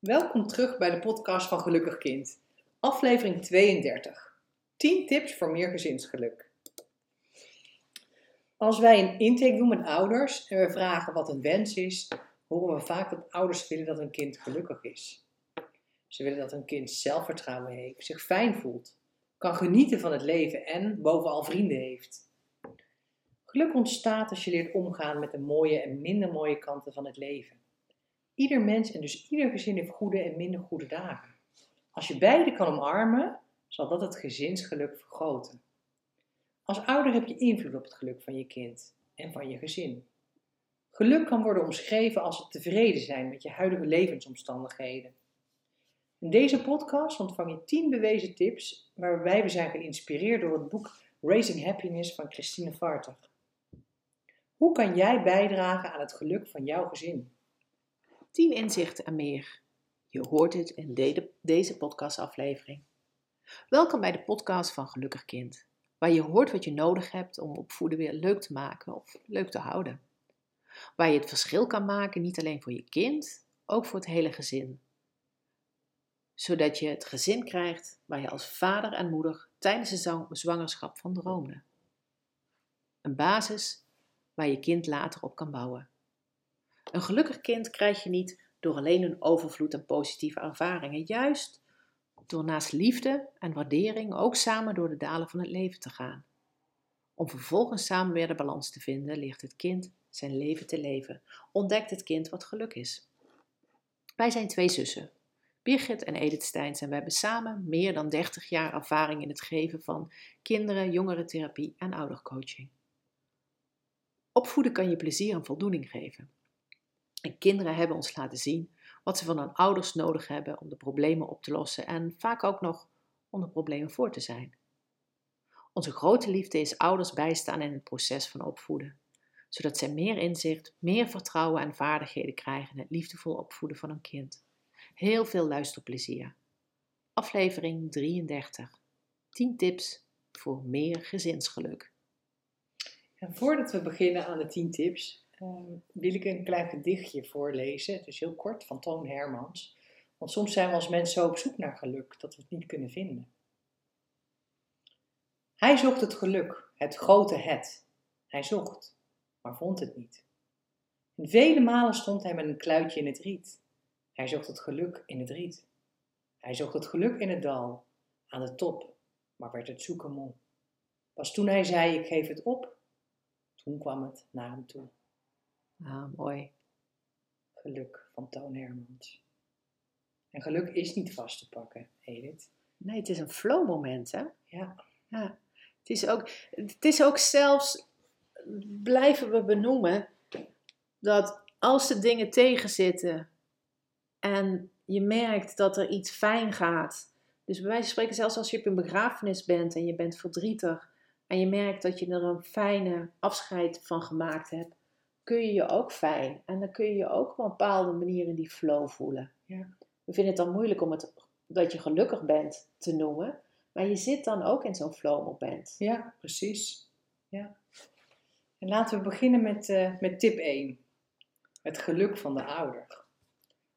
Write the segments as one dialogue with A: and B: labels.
A: Welkom terug bij de podcast van Gelukkig Kind, aflevering 32. 10 tips voor meer gezinsgeluk. Als wij een intake doen met ouders en we vragen wat een wens is, horen we vaak dat ouders willen dat een kind gelukkig is. Ze willen dat een kind zelfvertrouwen heeft, zich fijn voelt, kan genieten van het leven en bovenal vrienden heeft. Geluk ontstaat als je leert omgaan met de mooie en minder mooie kanten van het leven. Ieder mens en dus ieder gezin heeft goede en minder goede dagen. Als je beide kan omarmen, zal dat het gezinsgeluk vergroten. Als ouder heb je invloed op het geluk van je kind en van je gezin. Geluk kan worden omschreven als het tevreden zijn met je huidige levensomstandigheden. In deze podcast ontvang je 10 bewezen tips waarbij we zijn geïnspireerd door het boek Raising Happiness van Christine Vartag. Hoe kan jij bijdragen aan het geluk van jouw gezin?
B: 10 inzichten en meer. Je hoort het in de, deze podcastaflevering. Welkom bij de podcast van Gelukkig Kind, waar je hoort wat je nodig hebt om opvoeden weer leuk te maken of leuk te houden. Waar je het verschil kan maken, niet alleen voor je kind, ook voor het hele gezin. Zodat je het gezin krijgt waar je als vader en moeder tijdens de zwangerschap van droomde. Een basis waar je kind later op kan bouwen. Een gelukkig kind krijg je niet door alleen een overvloed aan positieve ervaringen, juist door naast liefde en waardering ook samen door de dalen van het leven te gaan. Om vervolgens samen weer de balans te vinden, leert het kind zijn leven te leven. Ontdekt het kind wat geluk is. Wij zijn twee zussen, Birgit en Edith Steins, en we hebben samen meer dan 30 jaar ervaring in het geven van kinderen, jongerentherapie en oudercoaching. Opvoeden kan je plezier en voldoening geven. En kinderen hebben ons laten zien wat ze van hun ouders nodig hebben om de problemen op te lossen en vaak ook nog om de problemen voor te zijn. Onze grote liefde is ouders bijstaan in het proces van opvoeden, zodat zij meer inzicht, meer vertrouwen en vaardigheden krijgen in het liefdevol opvoeden van een kind. Heel veel luisterplezier. Aflevering 33. 10 tips voor meer gezinsgeluk.
A: En voordat we beginnen aan de 10 tips, wil ik een klein gedichtje voorlezen. Het is heel kort, van Toon Hermans. Want soms zijn we als mensen zo op zoek naar geluk dat we het niet kunnen vinden. Hij zocht het geluk, het grote het. Hij zocht, maar vond het niet. En vele malen stond hij met een kluitje in het riet. Hij zocht het geluk in het riet. Hij zocht het geluk in het dal, aan de top, maar werd het zoeken moe. Pas toen hij zei: Ik geef het op, toen kwam het naar hem toe.
B: Ah, mooi.
A: Geluk van Toon Hermans. En geluk is niet vast te pakken, Edith.
B: Nee, het is een flow moment, hè?
A: Ja.
B: ja. Het, is ook, het is ook zelfs, blijven we benoemen, dat als de dingen tegenzitten en je merkt dat er iets fijn gaat. Dus bij wijze van spreken, zelfs als je op een begrafenis bent en je bent verdrietig en je merkt dat je er een fijne afscheid van gemaakt hebt, kun je je ook fijn. En dan kun je je ook op een bepaalde manier in die flow voelen. Ja. We vinden het dan moeilijk om het dat je gelukkig bent te noemen. Maar je zit dan ook in zo'n flow moment.
A: Ja, precies. Ja. En laten we beginnen met, uh, met tip 1. Het geluk van de ouder.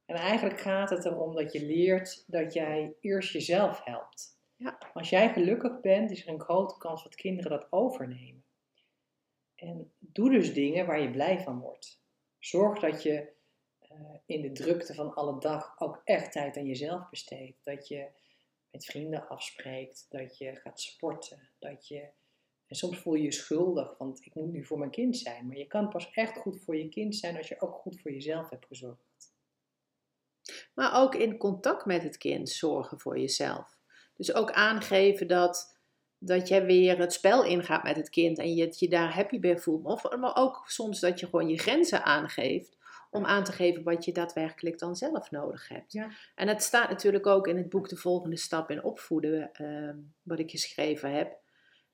A: En eigenlijk gaat het erom dat je leert dat jij eerst jezelf helpt. Ja. Als jij gelukkig bent, is er een grote kans dat kinderen dat overnemen. En doe dus dingen waar je blij van wordt. Zorg dat je eh, in de drukte van alle dag ook echt tijd aan jezelf besteedt. Dat je met vrienden afspreekt, dat je gaat sporten, dat je... En soms voel je je schuldig, want ik moet nu voor mijn kind zijn. Maar je kan pas echt goed voor je kind zijn als je ook goed voor jezelf hebt gezorgd.
B: Maar ook in contact met het kind zorgen voor jezelf. Dus ook aangeven dat dat jij weer het spel ingaat met het kind en je je daar happy bij voelt. Of, maar ook soms dat je gewoon je grenzen aangeeft om aan te geven wat je daadwerkelijk dan zelf nodig hebt. Ja. En het staat natuurlijk ook in het boek De Volgende Stap in Opvoeden, uh, wat ik geschreven heb.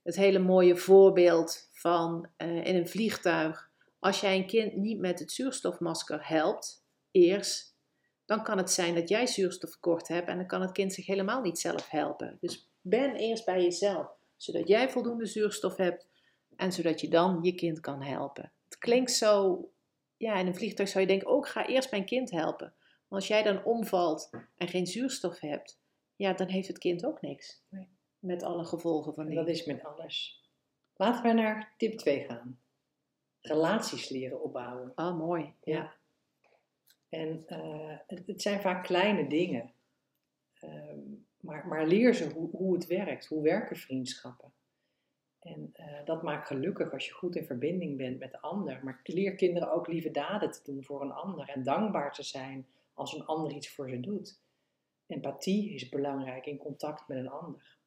B: Het hele mooie voorbeeld van uh, in een vliegtuig, als jij een kind niet met het zuurstofmasker helpt, eerst, dan kan het zijn dat jij zuurstofkort hebt en dan kan het kind zich helemaal niet zelf helpen. Dus ben eerst bij jezelf zodat jij voldoende zuurstof hebt en zodat je dan je kind kan helpen. Het klinkt zo, ja, in een vliegtuig zou je denken, oh, ik ga eerst mijn kind helpen. als jij dan omvalt en geen zuurstof hebt, ja, dan heeft het kind ook niks.
A: Nee.
B: Met alle gevolgen van
A: En
B: die.
A: dat is met alles. Laten we naar tip 2 gaan. Relaties leren opbouwen.
B: Ah, mooi. Ja.
A: En eh, het, het zijn vaak kleine dingen. Ehm, maar, maar leer ze hoe, hoe het werkt. Hoe werken vriendschappen? En eh, dat maakt gelukkig als je goed in verbinding bent met de ander. Maar leer kinderen ook lieve daden te doen voor een ander. En dankbaar te zijn als een ander iets voor ze doet. Empathie is belangrijk in contact met een ander.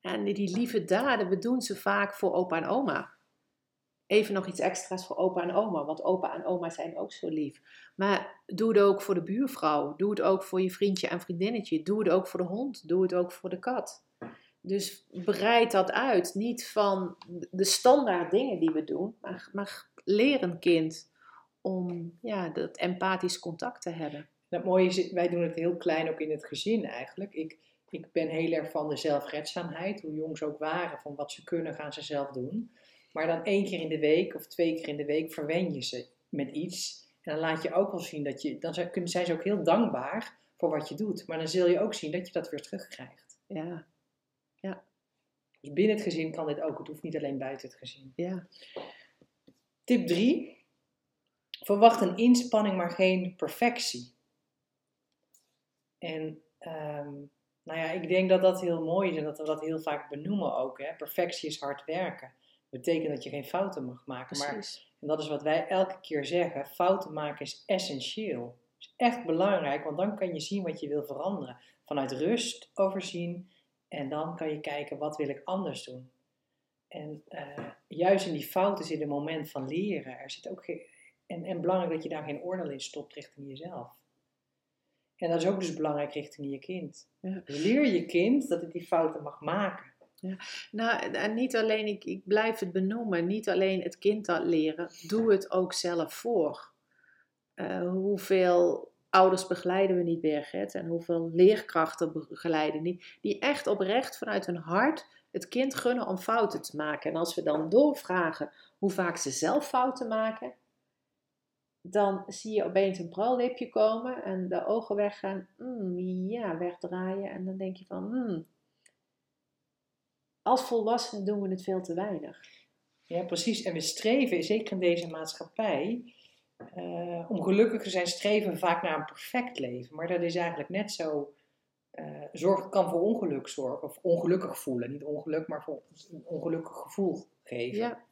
B: En die lieve daden, we doen ze vaak voor opa en oma. Even nog iets extra's voor opa en oma, want opa en oma zijn ook zo lief. Maar doe het ook voor de buurvrouw. Doe het ook voor je vriendje en vriendinnetje. Doe het ook voor de hond. Doe het ook voor de kat. Dus breid dat uit. Niet van de standaard dingen die we doen, maar, maar leer een kind om ja, dat empathisch contact te hebben.
A: En het mooie is, wij doen het heel klein ook in het gezin eigenlijk. Ik, ik ben heel erg van de zelfredzaamheid, hoe jong ze ook waren, van wat ze kunnen gaan ze zelf doen. Maar dan één keer in de week of twee keer in de week verwen je ze met iets. En dan laat je ook wel zien dat je, dan zijn ze ook heel dankbaar voor wat je doet. Maar dan zul je ook zien dat je dat weer terugkrijgt.
B: Ja,
A: Dus binnen het gezin kan dit ook, het hoeft niet alleen buiten het gezin.
B: ja.
A: Tip 3. Verwacht een inspanning, maar geen perfectie. En ehm, nou ja, ik denk dat dat heel mooi is en dat we dat heel vaak benoemen ook. Hè? Perfectie is hard werken. Betekent dat je geen fouten mag maken. Maar,
B: Precies.
A: en dat is wat wij elke keer zeggen. Fouten maken is essentieel. is echt belangrijk, want dan kan je zien wat je wil veranderen. Vanuit rust overzien. En dan kan je kijken, wat wil ik anders doen? En eh, juist in die fouten zit een moment van leren. Er zit ook geen, en, en belangrijk dat je daar geen oordeel in stopt richting jezelf. En dat is ook dus belangrijk richting je kind.
B: Ja.
A: Dus leer je kind dat het die fouten mag maken.
B: Nou, en niet alleen, ik, ik blijf het benoemen, niet alleen het kind dat leren, doe het ook zelf voor. Eh, hoeveel ouders begeleiden we niet, Birgit? En hoeveel leerkrachten begeleiden niet, die echt oprecht vanuit hun hart het kind gunnen om fouten te maken. En als we dan doorvragen hoe vaak ze zelf fouten maken, dan zie je opeens een prallipje komen en de ogen weggaan, mm, ja, wegdraaien. En dan denk je van, hmm, als volwassenen doen we het veel te weinig.
A: Ja, precies. En we streven, zeker in deze maatschappij, eh, om gelukkig te zijn, streven we vaak naar een perfect leven. Maar dat is eigenlijk net zo. eh zorg kan voor ongeluk zorgen, of ongelukkig voelen. Niet ongeluk, maar voor een ongelukkig gevoel geven.
B: Ja,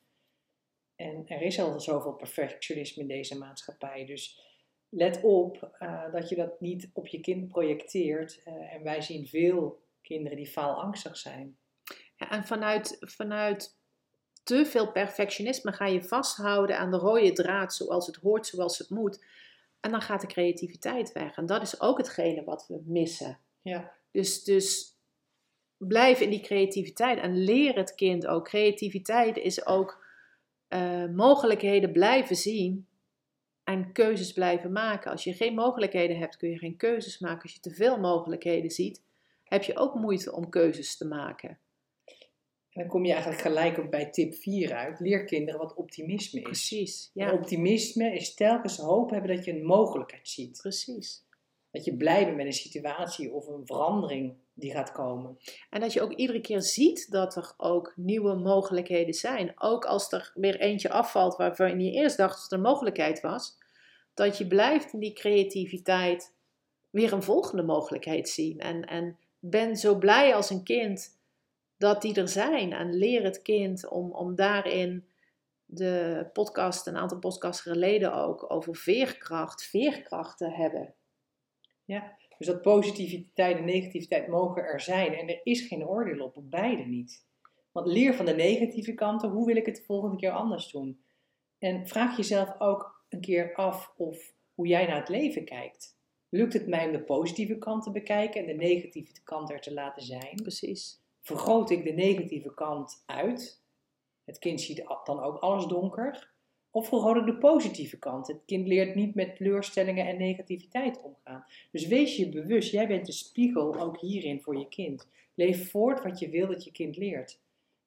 A: En er is al zoveel perfectionisme in deze maatschappij. Dus let op eh, dat je dat niet op je kind projecteert. En wij zien veel kinderen die faalangstig zijn.
B: En vanuit, vanuit te veel perfectionisme ga je vasthouden aan de rode draad zoals het hoort, zoals het moet. En dan gaat de creativiteit weg. En dat is ook hetgene wat we missen.
A: Ja,
B: Dus, dus blijf in die creativiteit en leer het kind ook. Creativiteit is ook eh, mogelijkheden blijven zien en keuzes blijven maken. Als je geen mogelijkheden hebt, kun je geen keuzes maken. Als je te veel mogelijkheden ziet, heb je ook moeite om keuzes te maken.
A: En dan kom je eigenlijk gelijk ook bij tip 4 uit. Leer kinderen wat optimisme is.
B: Precies,
A: En
B: ja,
A: optimisme is telkens hoop hebben dat je een mogelijkheid ziet.
B: precies.
A: Dat je blij bent met een situatie of een verandering die gaat komen.
B: En dat je ook iedere keer ziet dat er ook nieuwe mogelijkheden zijn. Ook als er weer eentje afvalt waarvan je eerst dacht dat er een mogelijkheid was. Dat je blijft in die creativiteit weer een volgende mogelijkheid zien. En, en ben zo blij als een kind dat die er zijn. En leer het kind om, om daarin de podcast, een aantal podcasts geleden ook, over veerkracht, veerkracht te hebben.
A: Ja? Dus dat positiviteit en negativiteit mogen er zijn. En er is geen oordeel op, op beide niet. Want leer van de negatieve kanten, hoe wil ik het de volgende keer anders doen? En vraag jezelf ook een keer af of hoe jij naar het leven kijkt. Lukt het mij om de positieve kant te bekijken en de negatieve kant er te laten zijn?
B: Precies.
A: Vergroot ik de negatieve kant uit. Het kind ziet dan ook alles donker. Of vergroot ik de positieve kant. Het kind leert niet met teleurstellingen en negativiteit omgaan. Dus wees je bewust, jij bent de spiegel ook hierin voor je kind. Leef voort wat je wil dat je kind leert.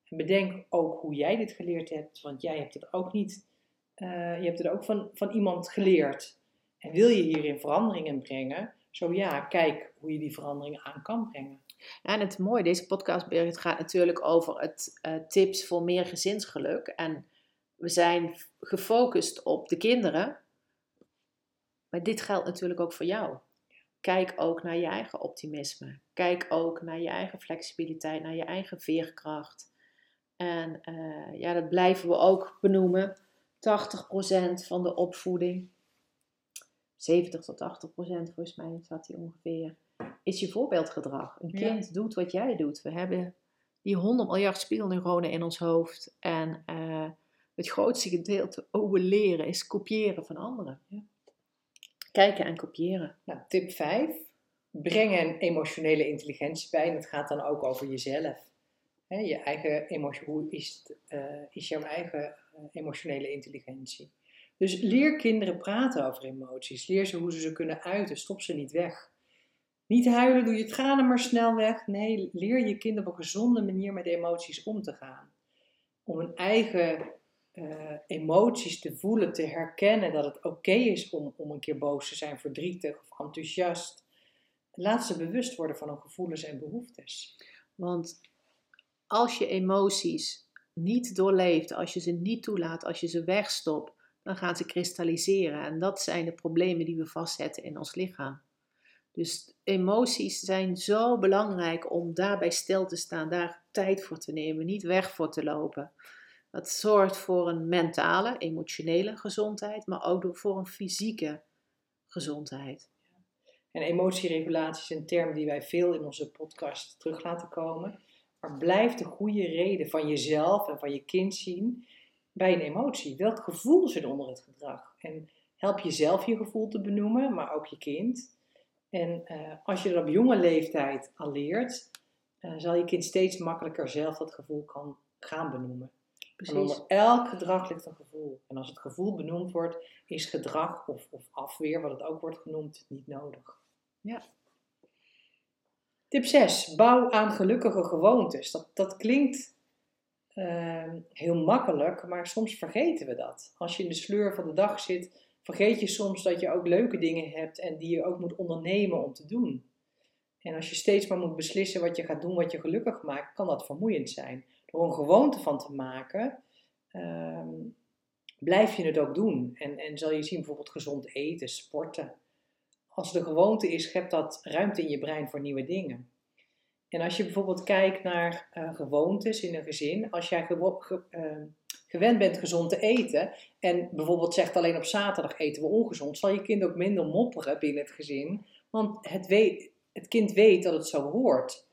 A: En bedenk ook hoe jij dit geleerd hebt, want jij hebt het ook niet. eh, je hebt het ook van, van iemand geleerd. En wil je hierin veranderingen brengen? Zo ja, kijk hoe je die veranderingen aan kan brengen.
B: En het mooie, deze podcast Birgit, gaat natuurlijk over het uh, tips voor meer gezinsgeluk. En we zijn gefocust op de kinderen. Maar dit geldt natuurlijk ook voor jou. Kijk ook naar je eigen optimisme. Kijk ook naar je eigen flexibiliteit, naar je eigen veerkracht. En uh, ja, dat blijven we ook benoemen. 80% van de opvoeding, 70 tot 80% volgens mij zat hij ongeveer, is je voorbeeldgedrag. Een kind doet wat jij doet. We hebben die 100 miljard spiegelneuronen in ons hoofd. En uh, het grootste gedeelte hoe we leren is kopiëren van anderen. Ja. Kijken en kopiëren.
A: Nou, tip 5. Breng een emotionele intelligentie bij. En het gaat dan ook over jezelf. He, je eigen emotie, hoe is, het, uh, is jouw eigen uh, emotionele intelligentie? Dus leer kinderen praten over emoties. Leer ze hoe ze ze kunnen uiten. Stop ze niet weg. Niet huilen, doe je tranen maar snel weg. Nee, leer je kind op een gezonde manier met emoties om te gaan. Om een eigen uh, emoties te voelen, te herkennen dat het oké is om, om een keer boos te zijn, verdrietig of enthousiast. Laat ze bewust worden van hun gevoelens en behoeftes.
B: Want als je emoties niet doorleeft, als je ze niet toelaat, als je ze wegstopt, dan gaan ze kristalliseren. En dat zijn de problemen die we vastzetten in ons lichaam. Dus emoties zijn zo belangrijk om daarbij stil te staan, daar tijd voor te nemen, niet weg voor te lopen. Dat zorgt voor een mentale, emotionele gezondheid, maar ook voor een fysieke gezondheid.
A: En emotieregulatie is een term die wij veel in onze podcast terug laten komen. Maar blijf de goede reden van jezelf en van je kind zien bij een emotie. Welk gevoel zit onder het gedrag? En help jezelf je gevoel te benoemen, maar ook je kind. En uh, als je dat op jonge leeftijd al leert, uh, zal je kind steeds makkelijker zelf dat gevoel kan gaan benoemen. Precies. En onder elk gedrag ligt een gevoel. En als het gevoel benoemd wordt, is gedrag of, of afweer, wat het ook wordt genoemd, niet nodig.
B: Ja.
A: Tip 6. Bouw aan gelukkige gewoontes. Dat, dat klinkt uh, heel makkelijk, maar soms vergeten we dat. Als je in de sleur van de dag zit, vergeet je soms dat je ook leuke dingen hebt en die je ook moet ondernemen om te doen. En als je steeds maar moet beslissen wat je gaat doen, wat je gelukkig maakt, kan dat vermoeiend zijn. Door een gewoonte van te maken, uh, blijf je het ook doen. En, en zal je zien bijvoorbeeld gezond eten, sporten. Als de gewoonte is, schept dat ruimte in je brein voor nieuwe dingen. En als je bijvoorbeeld kijkt naar uh, gewoontes in een gezin, als jij ge uh, gewend bent gezond te eten en bijvoorbeeld zegt alleen op zaterdag eten we ongezond, zal je kind ook minder mopperen binnen het gezin, want het, weet, het kind weet dat het zo hoort.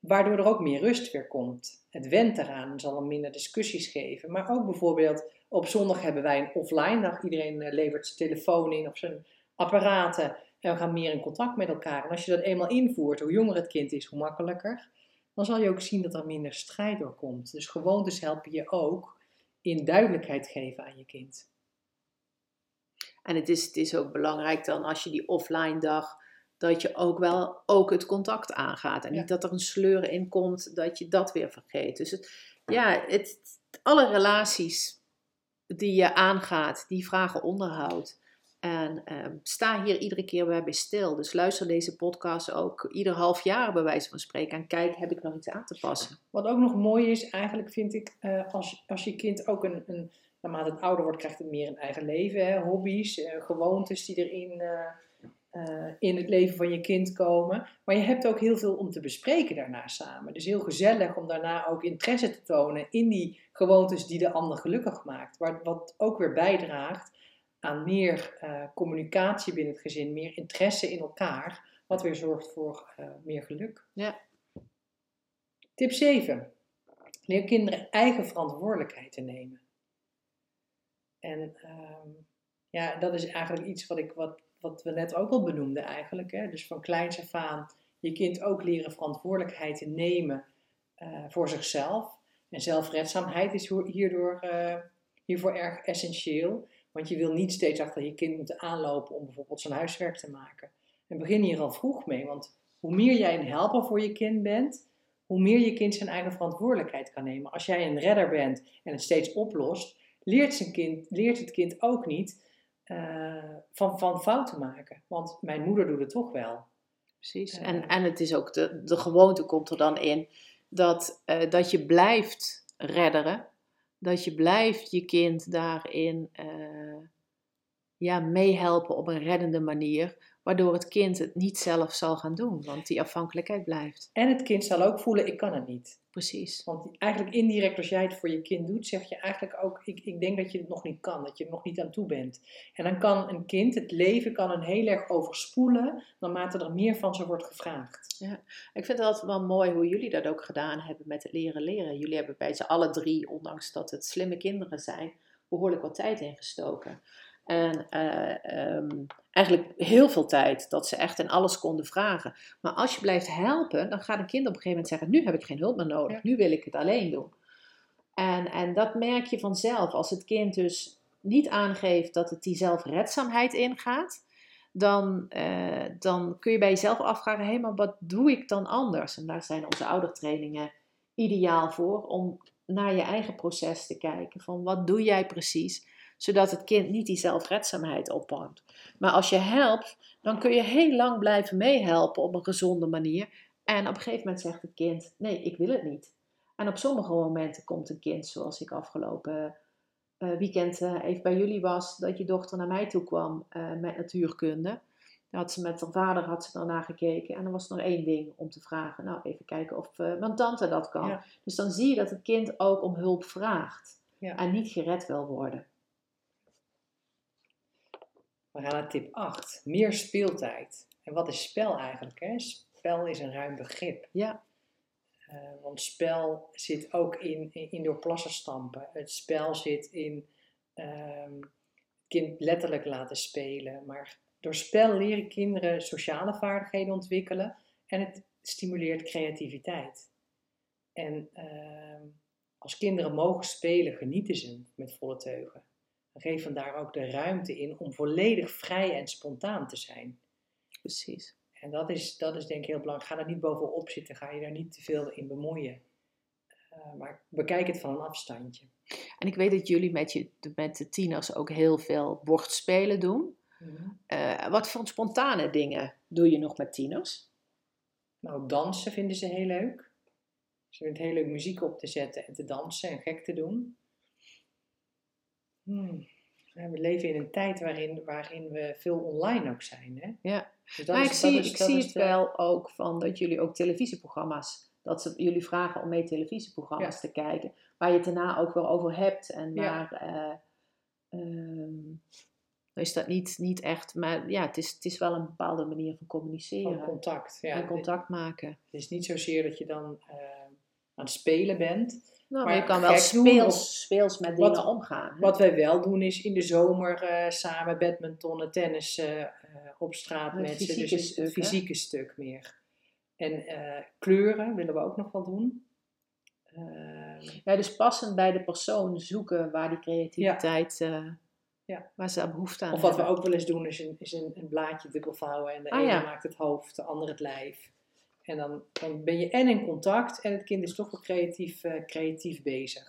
A: Waardoor er ook meer rust weer komt. Het went eraan zal er minder discussies geven. Maar ook bijvoorbeeld op zondag hebben wij een offline dag. Iedereen eh, levert zijn telefoon in of zijn apparaten. En we gaan meer in contact met elkaar. En als je dat eenmaal invoert, hoe jonger het kind is, hoe makkelijker. Dan zal je ook zien dat er minder strijd door komt. Dus gewoontes helpen je ook in duidelijkheid geven aan je kind.
B: En het is, het is ook belangrijk dan als je die offline dag, dat je ook wel ook het contact aangaat. En niet dat er een sleur in komt, dat je dat weer vergeet. Dus het, ja, het, alle relaties die je aangaat, die vragen onderhoud. En uh, sta hier iedere keer bij, bij stil. Dus luister deze podcast ook ieder half jaar bij wijze van spreken. En kijk, heb ik nog iets aan te passen.
A: Wat ook nog mooi is, eigenlijk vind ik, uh, als, als je kind ook een, een, naarmate het ouder wordt, krijgt het meer een eigen leven. Hè? Hobby's, uh, gewoontes die erin in het leven van je kind komen. Maar je hebt ook heel veel om te bespreken daarna samen. Dus heel gezellig om daarna ook interesse te tonen in die gewoontes die de ander gelukkig maakt. Wat ook weer bijdraagt aan meer uh, communicatie binnen het gezin, meer interesse in elkaar, wat weer zorgt voor uh, meer geluk.
B: Ja.
A: Tip 7. Leer kinderen eigen verantwoordelijkheid te nemen. En uh, ja, dat is eigenlijk iets wat, ik, wat, wat we net ook al benoemden eigenlijk. Hè? Dus van kleins af aan je kind ook leren verantwoordelijkheid te nemen uh, voor zichzelf. En zelfredzaamheid is hierdoor, hiervoor erg essentieel. Want je wil niet steeds achter je kind moeten aanlopen om bijvoorbeeld zijn huiswerk te maken. En begin hier al vroeg mee, want hoe meer jij een helper voor je kind bent, hoe meer je kind zijn eigen verantwoordelijkheid kan nemen. Als jij een redder bent en het steeds oplost, leert, zijn kind, leert het kind ook niet eh, van, van fouten maken. Want mijn moeder doet het toch wel.
B: Precies.
A: Eh.
B: En, en het is ook, de, de gewoonte komt er dan in dat, eh, dat je blijft redderen. Dat je blijft je kind daarin eh, ja, meehelpen op een reddende manier. Waardoor het kind het niet zelf zal gaan doen. Want die afhankelijkheid blijft.
A: En het kind zal ook voelen, ik kan het niet.
B: Precies.
A: Want eigenlijk indirect als jij het voor je kind doet, zeg je eigenlijk ook, ik, ik denk dat je het nog niet kan, dat je er nog niet aan toe bent. En dan kan een kind, het leven kan een heel erg overspoelen, naarmate er meer van ze wordt gevraagd.
B: Ik vind het altijd wel mooi hoe jullie dat ook gedaan hebben met het leren leren. Jullie hebben bij z'n alle drie, ondanks dat het slimme kinderen zijn, behoorlijk wat tijd ingestoken. En eh, ehm, eigenlijk heel veel tijd, dat ze echt in alles konden vragen. Maar als je blijft helpen, dan gaat een kind op een gegeven moment zeggen: Nu heb ik geen hulp meer nodig, nu wil ik het alleen doen. En, en dat merk je vanzelf. Als het kind dus niet aangeeft dat het die zelfredzaamheid ingaat, dan, eh, dan kun je bij jezelf afvragen: hé, maar wat doe ik dan anders? En daar zijn onze oudertrainingen ideaal voor, om naar je eigen proces te kijken. Van wat doe jij precies? Zodat het kind niet die zelfredzaamheid oppakt. Maar als je helpt, dan kun je heel lang blijven meehelpen op een gezonde manier. En op een gegeven moment zegt het kind: nee, ik wil het niet. En op sommige momenten komt een kind, zoals ik afgelopen eh, weekend eh, even bij jullie was, dat je dochter naar mij toe kwam eh, met natuurkunde. Had ze met haar vader had ze daarna gekeken. En er was nog één ding om te vragen. Nou, even kijken of mijn tante dat kan.
A: Ja.
B: Dus dan zie je dat het kind ook om hulp vraagt.
A: Ja.
B: En niet gered wil worden.
A: We gaan naar tip 8, meer speeltijd. En wat is spel eigenlijk? Hè? Spel is een ruim begrip.
B: Ja,
A: Eh, want spel zit ook in, in, in door plassen stampen. Het spel zit in ehm, het kind letterlijk laten spelen. Maar door spel leren kinderen sociale vaardigheden ontwikkelen en het stimuleert creativiteit. En ehm, als kinderen mogen spelen, genieten ze met volle teugen. En geven daar ook de ruimte in om volledig vrij en spontaan te zijn.
B: precies.
A: En dat is, dat is denk ik heel belangrijk. Ga er niet bovenop zitten, ga je daar niet te veel in bemoeien. Eh, maar bekijk het van een afstandje.
B: En ik weet dat jullie met, je, met de tieners ook heel veel bordspelen doen. Eh, wat voor spontane dingen doe je nog met tieners?
A: Nou, dansen vinden ze heel leuk. Ze vinden het heel leuk muziek op te zetten en te dansen en gek te doen. Hmm. We leven in een tijd waarin, waarin we veel online ook zijn. Hè?
B: Ja.
A: Dus
B: maar ik zie,
A: is-
B: ik zie het
A: de-
B: wel ook van dat jullie ook televisieprogramma's, dat ze jullie vragen om mee televisieprogramma's
A: Ja.
B: te kijken, waar je het daarna ook wel over hebt en waar eh, ehm, is dat niet, niet echt, maar ja, het is, het is wel een bepaalde manier van communiceren
A: van contact. Ja,
B: en contact maken.
A: Het is niet zozeer dat je dan eh, aan het spelen bent.
B: Nou,
A: Maar
B: je kan wel speels,
A: of-
B: speels met
A: Wat-
B: dingen omgaan. hè?
A: Wat wij wel doen is in de zomer eh, samen badmintonnen, tennis eh, op straat
B: Het
A: met ze. Dus het
B: stuk, hè?
A: fysieke stuk meer. En eh, kleuren willen we ook nog wel doen.
B: Ja, dus passend bij de persoon zoeken waar die creativiteit,
A: Ja.
B: waar ze behoefte aan
A: of wat we ook wel eens doen is een, is een, een blaadje dubbelvouwen. En de
B: Ah,
A: ene
B: ja.
A: maakt het hoofd, de ander het lijf. En dan, dan ben je en in contact en het kind is toch wel creatief, eh, creatief bezig.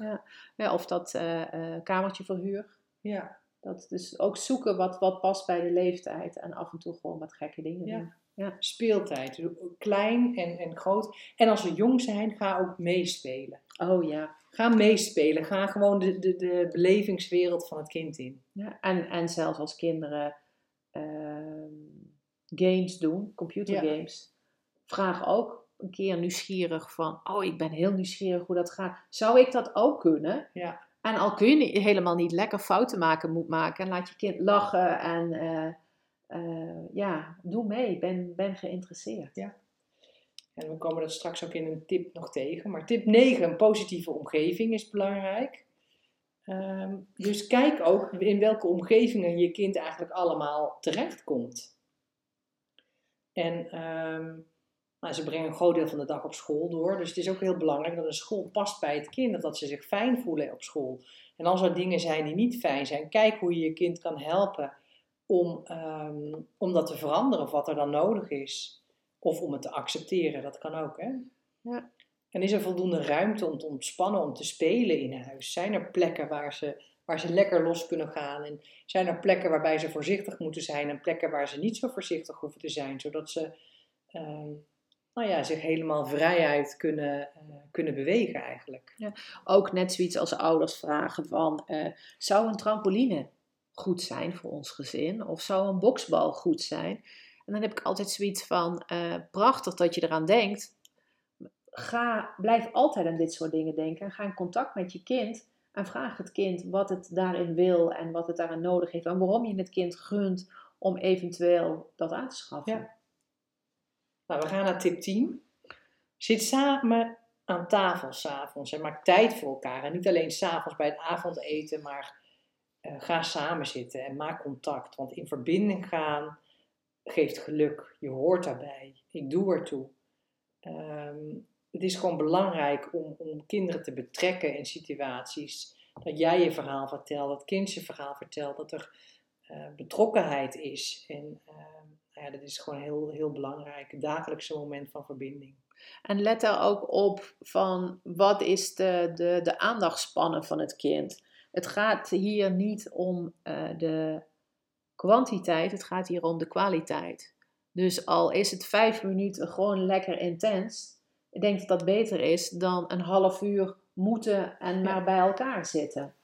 B: Ja, of dat eh, kamertje verhuur.
A: Ja,
B: Dat dus ook zoeken wat, wat past bij de leeftijd en af en toe gewoon wat gekke dingen
A: Ja.
B: doen.
A: speeltijd. Dus Klein en, en groot. En als we jong zijn, ga ook meespelen.
B: Oh ja.
A: Ga meespelen. Ga gewoon de, de, de belevingswereld van het kind in.
B: ja. En, en zelfs als kinderen ehm, games doen, computergames, vraag ook een keer nieuwsgierig van, oh ik ben heel nieuwsgierig hoe dat gaat. Zou ik dat ook kunnen?
A: Ja.
B: En al kun je niet- helemaal niet lekker fouten maken, moet maken. En laat je kind lachen en eh, eh, ja, doe mee. Ben, ben geïnteresseerd.
A: En we komen dat straks ook in een tip nog tegen. Maar tip 9, een positieve omgeving is belangrijk. Ehm, dus kijk ook in welke omgevingen je kind eigenlijk allemaal terechtkomt. En ehm, nou, ze brengen een groot deel van de dag op school door. Dus het is ook heel belangrijk dat een school past bij het kind. Of dat ze zich fijn voelen op school. En als er dingen zijn die niet fijn zijn, kijk hoe je je kind kan helpen om, ehm, om dat te veranderen. Of wat er dan nodig is. Of om het te accepteren, dat kan ook. Hè?
B: Ja.
A: En is er voldoende ruimte om te ontspannen, om te spelen in huis? Zijn er plekken waar ze waar ze lekker los kunnen gaan. En zijn er plekken waarbij ze voorzichtig moeten zijn en plekken waar ze niet zo voorzichtig hoeven te zijn, zodat ze ehm, nou ja, zich helemaal vrijuit kunnen, uh, kunnen bewegen eigenlijk.
B: Ja, ook net zoiets als ouders vragen van, uh, zou een trampoline goed zijn voor ons gezin? Of zou een boksbal goed zijn? En dan heb ik altijd zoiets van, uh, prachtig dat je eraan denkt. Ga, blijf altijd aan dit soort dingen denken. Ga in contact met je kind en vraag het kind wat het daarin wil en wat het daarin nodig heeft. En waarom je het kind gunt om eventueel dat aan te schaffen. Ja.
A: Nou, we gaan naar tip 10. Zit samen aan tafel s'avonds en maak tijd voor elkaar. En niet alleen s'avonds bij het avondeten, maar uh, ga samen zitten en maak contact. Want in verbinding gaan geeft geluk. Je hoort daarbij. Ik doe ertoe. Um, het is gewoon belangrijk om, om kinderen te betrekken in situaties. Dat jij je verhaal vertelt, dat kind je verhaal vertelt, dat er uh, betrokkenheid is. En uh, ja, dat is gewoon heel, heel belangrijk. Het dagelijkse moment van verbinding.
B: En let daar ook op van wat is de, de, de aandachtspannen van het kind. Het gaat hier niet om uh, de kwantiteit, het gaat hier om de kwaliteit. Dus al is het vijf minuten gewoon lekker intens, ik denk dat dat beter is dan een half uur moeten en maar bij elkaar zitten.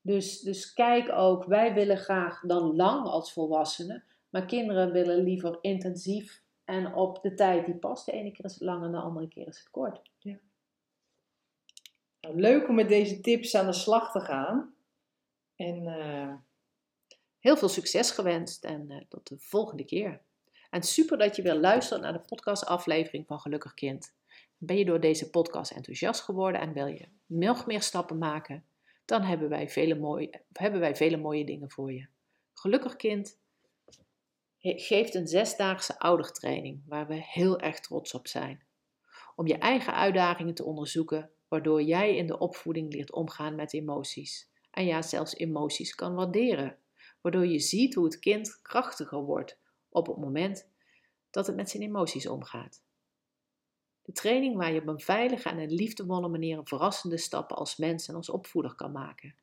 B: Dus, dus kijk ook, wij willen graag dan lang als volwassenen, maar kinderen willen liever intensief en op de tijd die past. De ene keer is het lang en de andere keer is het kort. Ja.
A: Nou, leuk om met deze tips aan de slag te gaan. En uh...
B: heel veel succes gewenst en uh, tot de volgende keer. En super dat je weer luistert naar de podcastaflevering van Gelukkig Kind. Ben je door deze podcast enthousiast geworden en wil je nog meer stappen maken? Dan hebben wij vele mooie, hebben wij vele mooie dingen voor je. Gelukkig kind geeft een zesdaagse oudertraining waar we heel erg trots op zijn. Om je eigen uitdagingen te onderzoeken, waardoor jij in de opvoeding leert omgaan met emoties. En ja, zelfs emoties kan waarderen, waardoor je ziet hoe het kind krachtiger wordt op het moment dat het met zijn emoties omgaat. De training waar je op een veilige en een liefdevolle manier verrassende stappen als mens en als opvoeder kan maken.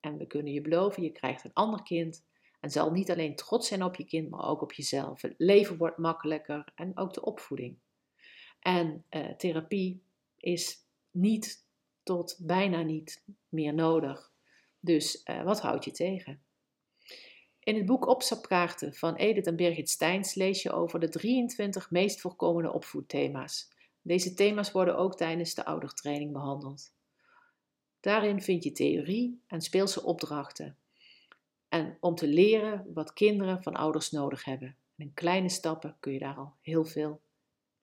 B: En we kunnen je beloven, je krijgt een ander kind en zal niet alleen trots zijn op je kind, maar ook op jezelf. Het leven wordt makkelijker en ook de opvoeding. En uh, therapie is niet tot bijna niet meer nodig. Dus uh, wat houdt je tegen? In het boek Opstapkaarten van Edith en Birgit Steins lees je over de 23 meest voorkomende opvoedthema's. Deze thema's worden ook tijdens de oudertraining behandeld. Daarin vind je theorie en speelse opdrachten. En om te leren wat kinderen van ouders nodig hebben. En in kleine stappen kun je daar al heel veel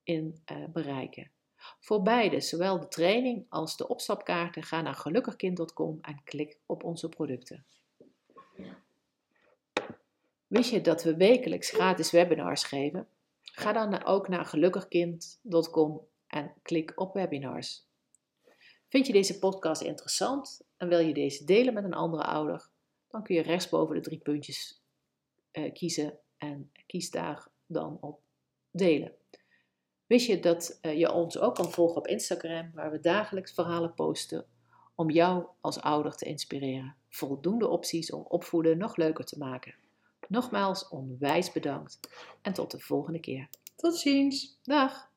B: in uh, bereiken. Voor beide, zowel de training als de opstapkaarten, ga naar gelukkigkind.com en klik op onze producten. Wist je dat we wekelijks gratis webinars geven? Ga dan ook naar gelukkigkind.com en klik op webinars. Vind je deze podcast interessant en wil je deze delen met een andere ouder? Dan kun je rechtsboven de drie puntjes uh, kiezen en kies daar dan op delen. Wist je dat uh, je ons ook kan volgen op Instagram, waar we dagelijks verhalen posten om jou als ouder te inspireren? Voldoende opties om opvoeden nog leuker te maken. Nogmaals onwijs bedankt en tot de volgende keer.
A: Tot ziens.
B: Dag.